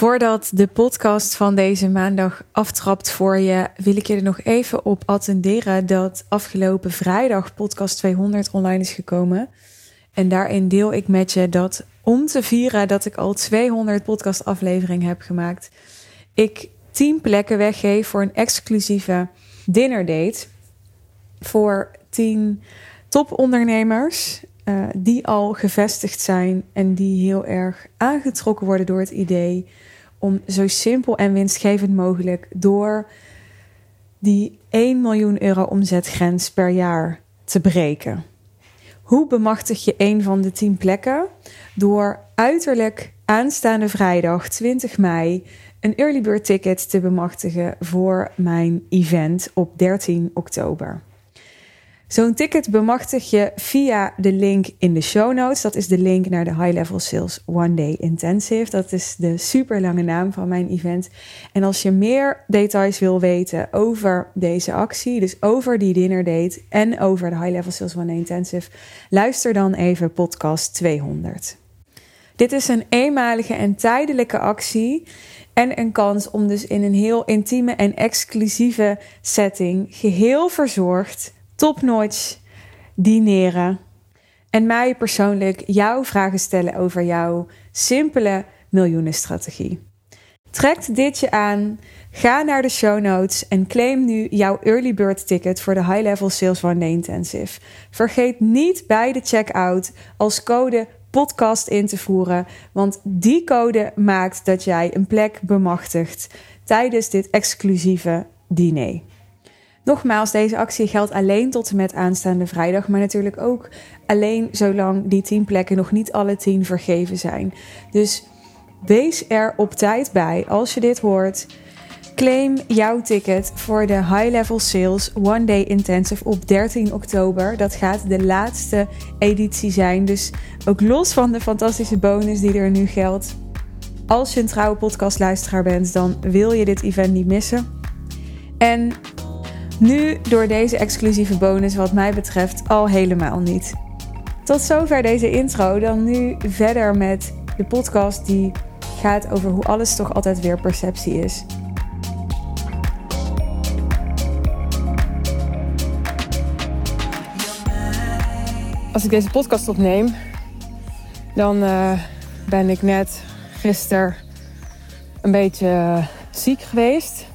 Voordat de podcast van deze maandag aftrapt voor je, wil ik je er nog even op attenderen dat afgelopen vrijdag podcast 200 online is gekomen. En daarin deel ik met je dat om te vieren dat ik al 200 podcastafleveringen heb gemaakt, ik 10 plekken weggeef voor een exclusieve dinnerdate voor 10 topondernemers uh, die al gevestigd zijn en die heel erg aangetrokken worden door het idee om zo simpel en winstgevend mogelijk door die 1 miljoen euro omzetgrens per jaar te breken. Hoe bemachtig je een van de 10 plekken? Door uiterlijk aanstaande vrijdag 20 mei een early bird ticket te bemachtigen voor mijn event op 13 oktober. Zo'n ticket bemachtig je via de link in de show notes. Dat is de link naar de High Level Sales One Day Intensive. Dat is de super lange naam van mijn event. En als je meer details wil weten over deze actie, dus over die dinner date en over de High Level Sales One Day Intensive, luister dan even podcast 200. Dit is een eenmalige en tijdelijke actie en een kans om dus in een heel intieme en exclusieve setting geheel verzorgd topnotch dineren. En mij persoonlijk jouw vragen stellen over jouw simpele miljoenenstrategie. Trek dit je aan, ga naar de show notes en claim nu jouw early bird ticket voor de High Level Sales One Intensive. Vergeet niet bij de checkout als code podcast in te voeren, want die code maakt dat jij een plek bemachtigt tijdens dit exclusieve diner. Nogmaals, deze actie geldt alleen tot en met aanstaande vrijdag, maar natuurlijk ook alleen zolang die 10 plekken nog niet alle 10 vergeven zijn. Dus wees er op tijd bij als je dit hoort. Claim jouw ticket voor de High Level Sales One Day Intensive op 13 oktober. Dat gaat de laatste editie zijn. Dus ook los van de fantastische bonus die er nu geldt. Als je een trouwe podcastluisteraar bent, dan wil je dit event niet missen. En nu door deze exclusieve bonus wat mij betreft al helemaal niet. Tot zover deze intro. Dan nu verder met de podcast die gaat over hoe alles toch altijd weer perceptie is. Als ik deze podcast opneem, dan uh, ben ik net gisteren een beetje ziek geweest.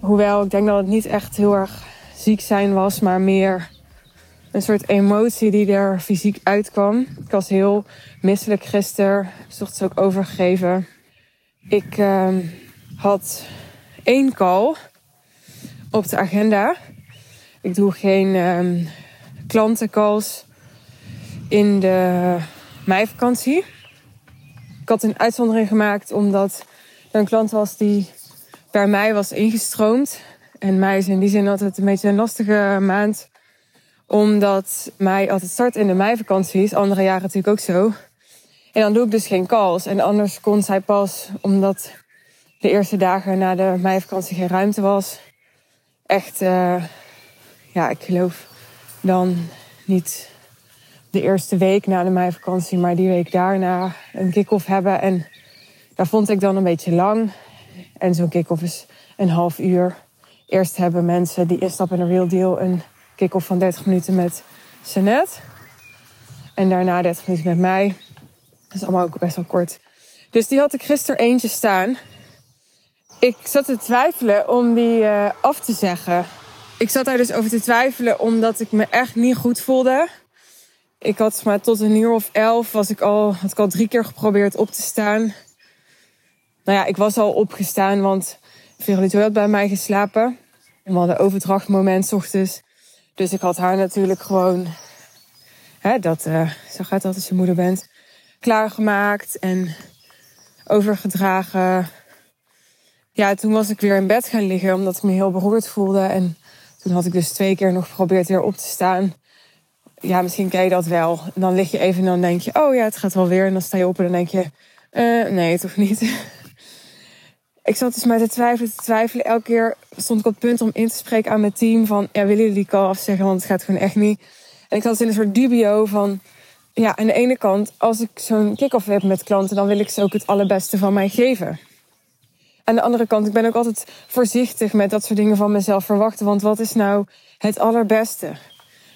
Hoewel ik denk dat het niet echt heel erg ziek zijn was, maar meer een soort emotie die er fysiek uitkwam. Ik was heel misselijk gisteren, zocht ook overgegeven. Ik uh, had één call op de agenda. Ik doe geen uh, klantencalls in de meivakantie. Ik had een uitzondering gemaakt omdat er een klant was die bij mij was ingestroomd. En mei is in die zin altijd een beetje een lastige maand. Omdat mei altijd start in de meivakantie is. Andere jaren natuurlijk ook zo. En dan doe ik dus geen calls. En anders kon zij pas, omdat de eerste dagen na de meivakantie geen ruimte was. Echt, uh, ja, ik geloof dan niet de eerste week na de meivakantie, maar die week daarna een kick-off hebben. En daar vond ik dan een beetje lang. En zo'n kick-off is een half uur. Eerst hebben mensen die instappen in een real deal een kick-off van 30 minuten met Sanet. En daarna 30 minuten met mij. Dat is allemaal ook best wel kort. Dus die had ik gisteren eentje staan. Ik zat te twijfelen om die uh, af te zeggen. Ik zat daar dus over te twijfelen omdat ik me echt niet goed voelde. Ik had maar tot een uur of elf was ik al, had ik al drie keer geprobeerd op te staan. Nou ja, ik was al opgestaan, want Veronique had bij mij geslapen. En we hadden overdrachtmoment ochtends. Dus ik had haar natuurlijk gewoon, hè, dat, uh, zo gaat dat als je moeder bent, klaargemaakt en overgedragen. Ja, toen was ik weer in bed gaan liggen omdat ik me heel beroerd voelde. En toen had ik dus twee keer nog geprobeerd weer op te staan. Ja, misschien ken je dat wel. En dan lig je even en dan denk je, oh ja, het gaat wel weer. En dan sta je op en dan denk je, uh, nee, toch niet. ik zat dus maar te twijfelen, te twijfelen. Elke keer stond ik op het punt om in te spreken aan mijn team van... ja, willen jullie die call afzeggen, want het gaat gewoon echt niet. En ik zat in een soort dubio van... ja, aan de ene kant, als ik zo'n kick-off heb met klanten... dan wil ik ze ook het allerbeste van mij geven. aan de andere kant, ik ben ook altijd voorzichtig met dat soort dingen van mezelf verwachten. Want wat is nou het allerbeste?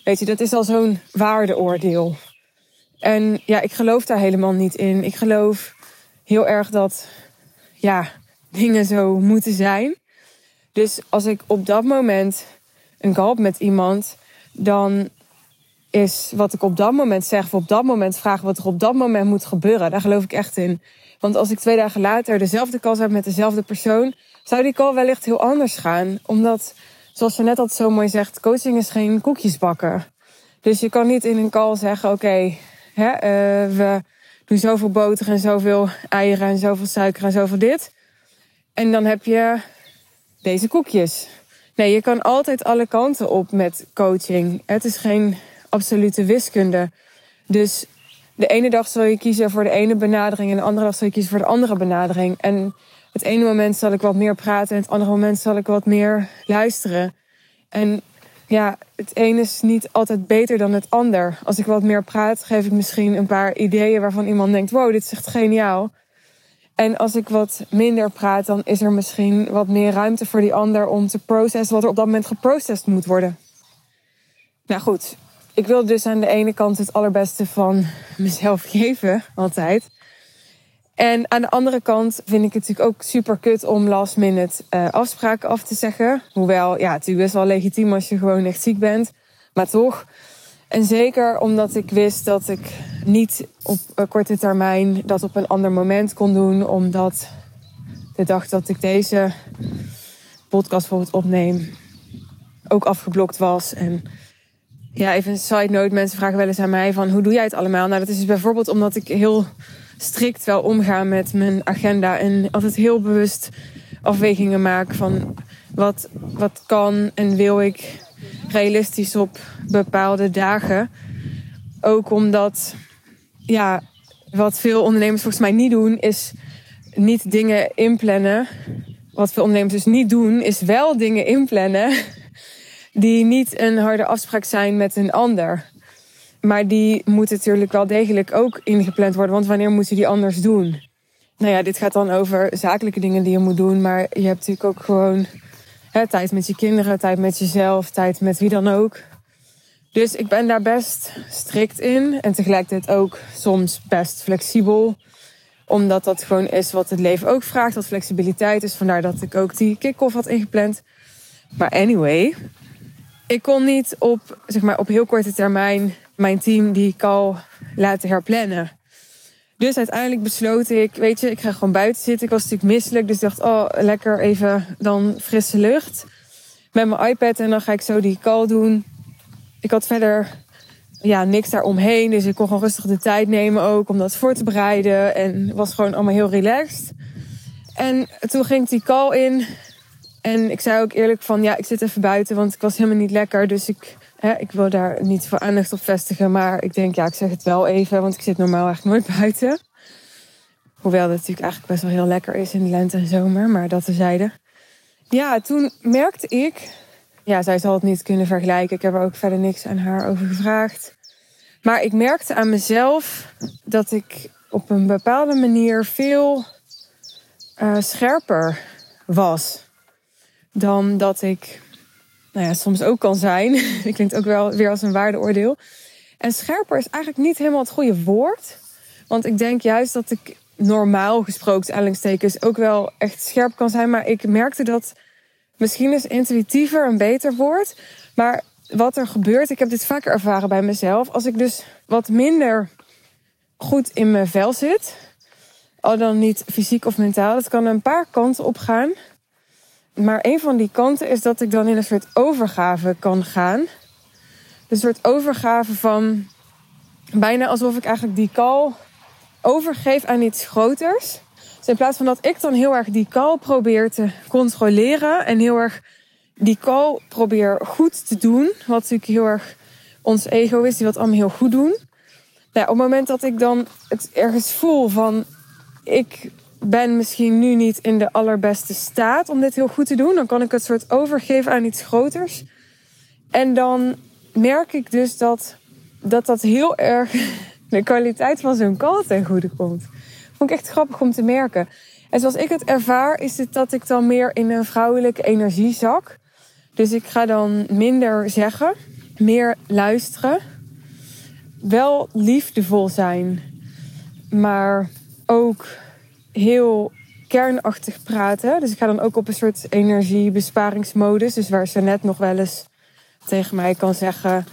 Weet je, dat is al zo'n waardeoordeel. En ja, ik geloof daar helemaal niet in. Ik geloof heel erg dat, ja, dingen zo moeten zijn. Dus als ik op dat moment een call met iemand, dan is wat ik op dat moment zeg, of op dat moment vraag wat er op dat moment moet gebeuren. Daar geloof ik echt in. Want als ik twee dagen later dezelfde call heb met dezelfde persoon, zou die call wellicht heel anders gaan. Omdat, zoals je net al zo mooi zegt, coaching is geen koekjes bakken. Dus je kan niet in een call zeggen: oké, uh, we doen zoveel boter en zoveel eieren en zoveel suiker en zoveel dit. En dan heb je deze koekjes. Nee, je kan altijd alle kanten op met coaching. Het is geen absolute wiskunde. Dus de ene dag zal je kiezen voor de ene benadering en de andere dag zal je kiezen voor de andere benadering. En het ene moment zal ik wat meer praten en het andere moment zal ik wat meer luisteren. En ja, het een is niet altijd beter dan het ander. Als ik wat meer praat, geef ik misschien een paar ideeën waarvan iemand denkt: wow, dit is echt geniaal. En als ik wat minder praat, dan is er misschien wat meer ruimte voor die ander om te processen wat er op dat moment geprocessed moet worden. Nou goed, ik wil dus aan de ene kant het allerbeste van mezelf geven, altijd. En aan de andere kant vind ik het natuurlijk ook super kut om last minute uh, afspraken af te zeggen. Hoewel, ja, het is best wel legitiem als je gewoon echt ziek bent. Maar toch. En zeker omdat ik wist dat ik niet op een korte termijn dat op een ander moment kon doen. Omdat de dag dat ik deze podcast bijvoorbeeld opneem ook afgeblokt was. En ja, even een side note. Mensen vragen wel eens aan mij van hoe doe jij het allemaal? Nou, dat is dus bijvoorbeeld omdat ik heel strikt wel omga met mijn agenda. En altijd heel bewust afwegingen maak van wat, wat kan en wil ik realistisch op bepaalde dagen. Ook omdat, ja, wat veel ondernemers volgens mij niet doen, is niet dingen inplannen. Wat veel ondernemers dus niet doen, is wel dingen inplannen die niet een harde afspraak zijn met een ander. Maar die moeten natuurlijk wel degelijk ook ingepland worden. Want wanneer moet je die anders doen? Nou ja, dit gaat dan over zakelijke dingen die je moet doen. Maar je hebt natuurlijk ook gewoon tijd met je kinderen, tijd met jezelf, tijd met wie dan ook. Dus ik ben daar best strikt in. En tegelijkertijd ook soms best flexibel. Omdat dat gewoon is wat het leven ook vraagt. Dat flexibiliteit is. Vandaar dat ik ook die kick-off had ingepland. Maar anyway, ik kon niet op, zeg maar, op heel korte termijn mijn team die call laten herplannen. Dus uiteindelijk besloot ik, weet je, ik ga gewoon buiten zitten. Ik was natuurlijk misselijk, dus dacht, oh, lekker even dan frisse lucht. Met mijn iPad en dan ga ik zo die call doen. Ik had verder ja, niks daaromheen, dus ik kon gewoon rustig de tijd nemen ook om dat voor te bereiden. En was gewoon allemaal heel relaxed. En toen ging die call in en ik zei ook eerlijk van, ja, ik zit even buiten, want ik was helemaal niet lekker. Dus ik, ik wil daar niet voor aandacht op vestigen. Maar ik denk, ja, ik zeg het wel even, want ik zit normaal eigenlijk nooit buiten. Hoewel dat natuurlijk eigenlijk best wel heel lekker is in de lente en zomer, maar dat tezijde. Ja, toen merkte ik, ja, zij zal het niet kunnen vergelijken. Ik heb er ook verder niks aan haar over gevraagd. Maar ik merkte aan mezelf dat ik op een bepaalde manier veel uh, scherper was dan dat ik nou ja, soms ook kan zijn. ik klinkt ook wel weer als een waardeoordeel. En scherper is eigenlijk niet helemaal het goede woord. Want ik denk juist dat ik normaal gesproken, aanhalingstekens, ook wel echt scherp kan zijn. Maar ik merkte dat misschien is intuïtiever een beter woord. Maar wat er gebeurt, ik heb dit vaker ervaren bij mezelf. Als ik dus wat minder goed in mijn vel zit, al dan niet fysiek of mentaal, dat kan een paar kanten op gaan. Maar een van die kanten is dat ik dan in een soort overgave kan gaan. Een soort overgave van bijna alsof ik eigenlijk die call overgeef aan iets groters. Dus in plaats van dat ik dan heel erg die call probeer te controleren en heel erg die call probeer goed te doen, wat natuurlijk heel erg ons ego is, die wat allemaal heel goed doen. Nou, op het moment dat ik dan het ergens voel van ik ben misschien nu niet in de allerbeste staat om dit heel goed te doen. Dan kan ik het soort overgeven aan iets groters. En dan merk ik dus dat dat, dat heel erg de kwaliteit van zo'n call ten goede komt. Vond ik echt grappig om te merken. En zoals ik het ervaar, is het dat ik dan meer in een vrouwelijke energie zak. Dus ik ga dan minder zeggen, meer luisteren. Wel liefdevol zijn, maar ook heel kernachtig praten. Dus ik ga dan ook op een soort energiebesparingsmodus. Dus waar ze net nog wel eens tegen mij kan zeggen: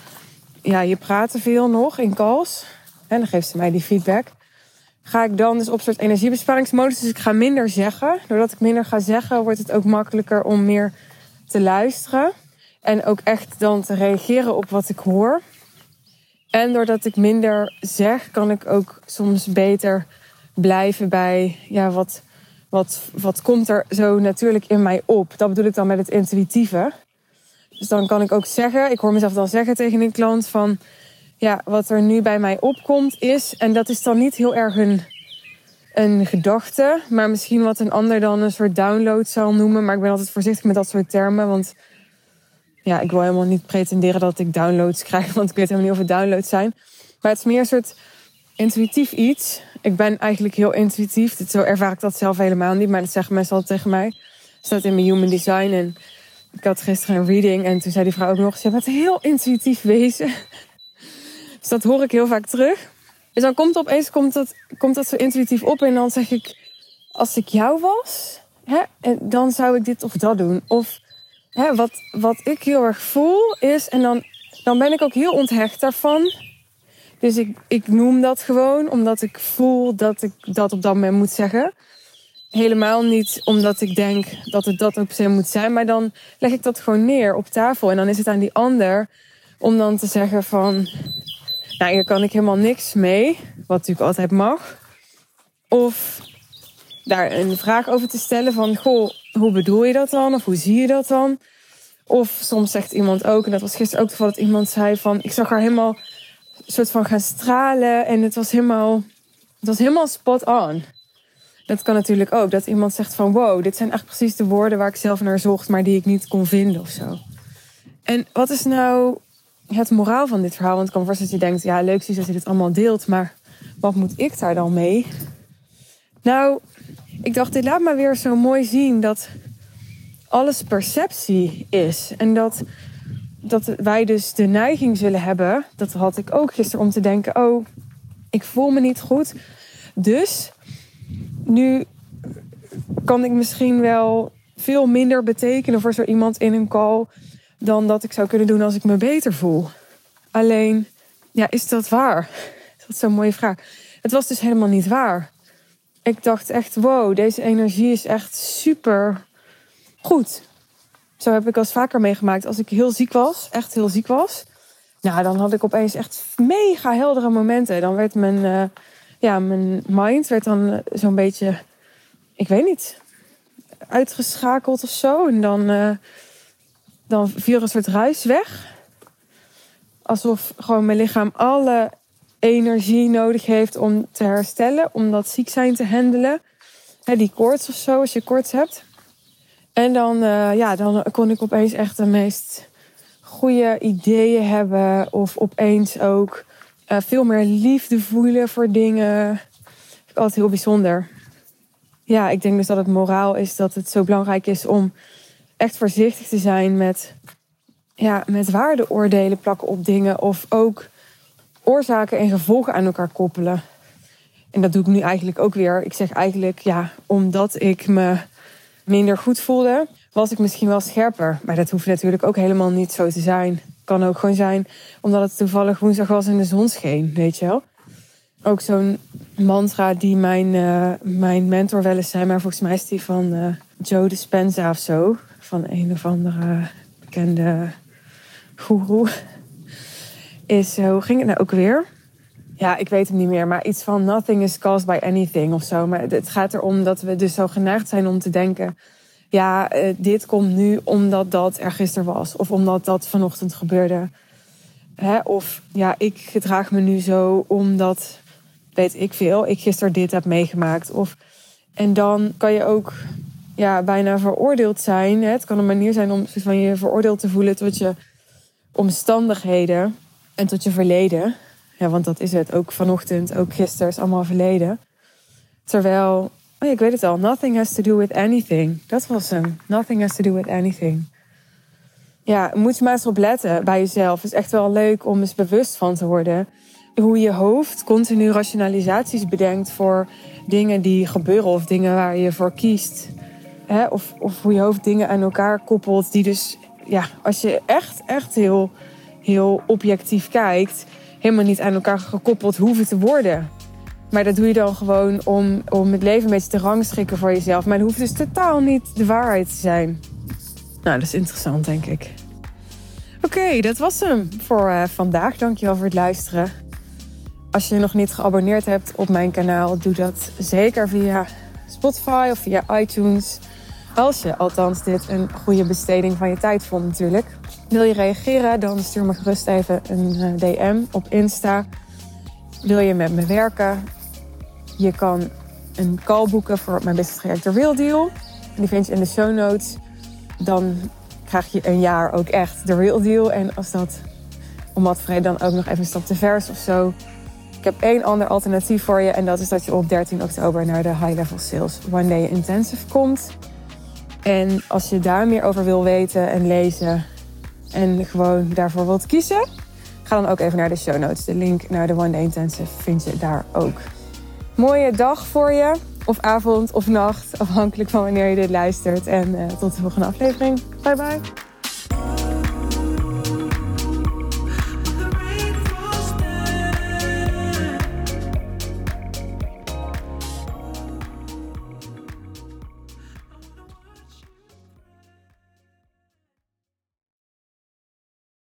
Ja, je praat te veel nog in calls. En dan geeft ze mij die feedback. Ga ik dan dus op een soort energiebesparingsmodus. Dus ik ga minder zeggen. Doordat ik minder ga zeggen, wordt het ook makkelijker om meer te luisteren. En ook echt dan te reageren op wat ik hoor. En doordat ik minder zeg, kan ik ook soms beter blijven bij ja, wat, wat, wat komt er zo natuurlijk in mij op. Dat bedoel ik dan met het intuïtieve. Dus dan kan ik ook zeggen, ik hoor mezelf dan zeggen tegen een klant van ja, wat er nu bij mij opkomt is, en dat is dan niet heel erg een, een gedachte, maar misschien wat een ander dan een soort download zal noemen. Maar ik ben altijd voorzichtig met dat soort termen, want ja, ik wil helemaal niet pretenderen dat ik downloads krijg, want ik weet helemaal niet of het downloads zijn. Maar het is meer een soort intuïtief iets. Ik ben eigenlijk heel intuïtief. Zo ervaar ik dat zelf helemaal niet, maar dat zeggen mensen altijd tegen mij. Het staat in mijn human design en ik had gisteren een reading en toen zei die vrouw ook nog: Je bent heel intuïtief wezen. Dus dat hoor ik heel vaak terug. Dus dan komt opeens komt dat, komt dat zo intuïtief op en dan zeg ik: Als ik jou was, hè, dan zou ik dit of dat doen. Of hè, wat, wat ik heel erg voel is, en dan, dan ben ik ook heel onthecht daarvan. Dus ik, ik noem dat gewoon omdat ik voel dat ik dat op dat moment moet zeggen. Helemaal niet omdat ik denk dat het dat per se moet zijn. Maar dan leg ik dat gewoon neer op tafel. En dan is het aan die ander om dan te zeggen van... Nou, hier kan ik helemaal niks mee. Wat natuurlijk altijd mag. Of daar een vraag over te stellen van... Goh, hoe bedoel je dat dan? Of hoe zie je dat dan? Of soms zegt iemand ook, en dat was gisteren ook toevallig dat iemand zei van... Ik zag haar helemaal soort van gaan stralen. En het was helemaal, het was helemaal spot on. Dat kan natuurlijk ook. Dat iemand zegt van wow, dit zijn echt precies de woorden waar ik zelf naar zocht, maar die ik niet kon vinden of zo. En wat is nou het moraal van dit verhaal? Want ik kan voorstellen dat je denkt, ja leuk is dat je dit allemaal deelt, maar wat moet ik daar dan mee? Nou, ik dacht, dit laat me weer zo mooi zien dat alles perceptie is. En dat dat wij dus de neiging zullen hebben, dat had ik ook gisteren om te denken: oh, ik voel me niet goed. Dus nu kan ik misschien wel veel minder betekenen voor zo iemand in een call dan dat ik zou kunnen doen als ik me beter voel. Alleen, ja, is dat waar? Dat is zo'n mooie vraag. Het was dus helemaal niet waar. Ik dacht echt, wow, deze energie is echt super goed. Zo heb ik als vaker meegemaakt. Als ik heel ziek was, echt heel ziek was. Nou, dan had ik opeens echt mega heldere momenten. Dan werd mijn, uh, ja, mijn mind werd dan eh, zo'n beetje, ik weet niet, uitgeschakeld of zo. En dan, uh, dan viel een soort ruis weg. Alsof gewoon mijn lichaam alle energie nodig heeft om te herstellen. Om dat ziek zijn te handelen. Hè, die koorts of zo, als je koorts hebt. En dan, uh, ja, dan kon ik opeens echt de meest goede ideeën hebben. Of opeens ook uh, veel meer liefde voelen voor dingen. Altijd heel bijzonder. Ja, ik denk dus dat het moraal is dat het zo belangrijk is om echt voorzichtig te zijn met, ja, met waardeoordelen plakken op dingen. Of ook oorzaken en gevolgen aan elkaar koppelen. En dat doe ik nu eigenlijk ook weer. Ik zeg eigenlijk, ja, omdat ik me minder goed voelde, was ik misschien wel scherper. Maar dat hoeft natuurlijk ook helemaal niet zo te zijn. Kan ook gewoon zijn omdat het toevallig woensdag was en de zon scheen, weet je wel. Ook zo'n mantra die mijn, uh, mijn mentor wel eens zei, maar volgens mij is die van uh, Joe Dispenza of zo. Van een of andere bekende goeroe. Is, uh, hoe ging het nou ook weer? Ja, ik weet hem niet meer, maar iets van nothing is caused by anything of zo. Maar het gaat erom dat we dus zo geneigd zijn om te denken: ja, uh, dit komt nu omdat dat er gisteren was, of omdat dat vanochtend gebeurde. Hè? Of ja, ik gedraag me nu zo omdat, weet ik veel, ik gisteren dit heb meegemaakt. Of, en dan kan je ook ja, bijna veroordeeld zijn. Hè? Het kan een manier zijn om van je veroordeeld te voelen tot je omstandigheden en tot je verleden. Ja, want dat is het. Ook vanochtend, ook gisteren is allemaal verleden. Terwijl Oh ik weet het al. Nothing has to do with anything. Dat was hem. Nothing has to do with anything. Ja, moet je maar eens op letten bij jezelf. Het is echt wel leuk om eens bewust van te worden. Hoe je hoofd continu rationalisaties bedenkt voor dingen die gebeuren of dingen waar je voor kiest. Hè? Of, of hoe je hoofd dingen aan elkaar koppelt die dus, ja, als je echt, echt heel, heel objectief kijkt, helemaal niet aan elkaar gekoppeld hoeven te worden. Maar dat doe je dan gewoon om, om het leven een beetje te rangschikken voor jezelf. Maar het hoeft dus totaal niet de waarheid te zijn. Nou, dat is interessant, denk ik. Oké, dat was hem voor uh, vandaag. Dankjewel voor het luisteren. Als je nog niet geabonneerd hebt op mijn kanaal, doe dat zeker via Spotify of via iTunes. Als je althans dit een goede besteding van je tijd vond natuurlijk. Wil je reageren, dan stuur me gerust even een eh, DM op Insta. Wil je met me werken? Je kan een call boeken voor mijn business traject Real Deal. Die vind je in de show notes. Dan krijg je een jaar ook echt de real deal. En als dat om wat vrede dan ook nog even een stap te vers of zo. Ik heb één ander alternatief voor je. En dat is dat je op 13 oktober naar de High Level Sales One Day Intensive komt. En als je daar meer over wil weten en lezen en gewoon daarvoor wilt kiezen, ga dan ook even naar de show notes. De link naar de One Day Intensive vind je daar ook. Mooie dag voor je, of avond of nacht, afhankelijk van wanneer je dit luistert. En uh, tot de volgende aflevering. Bye bye.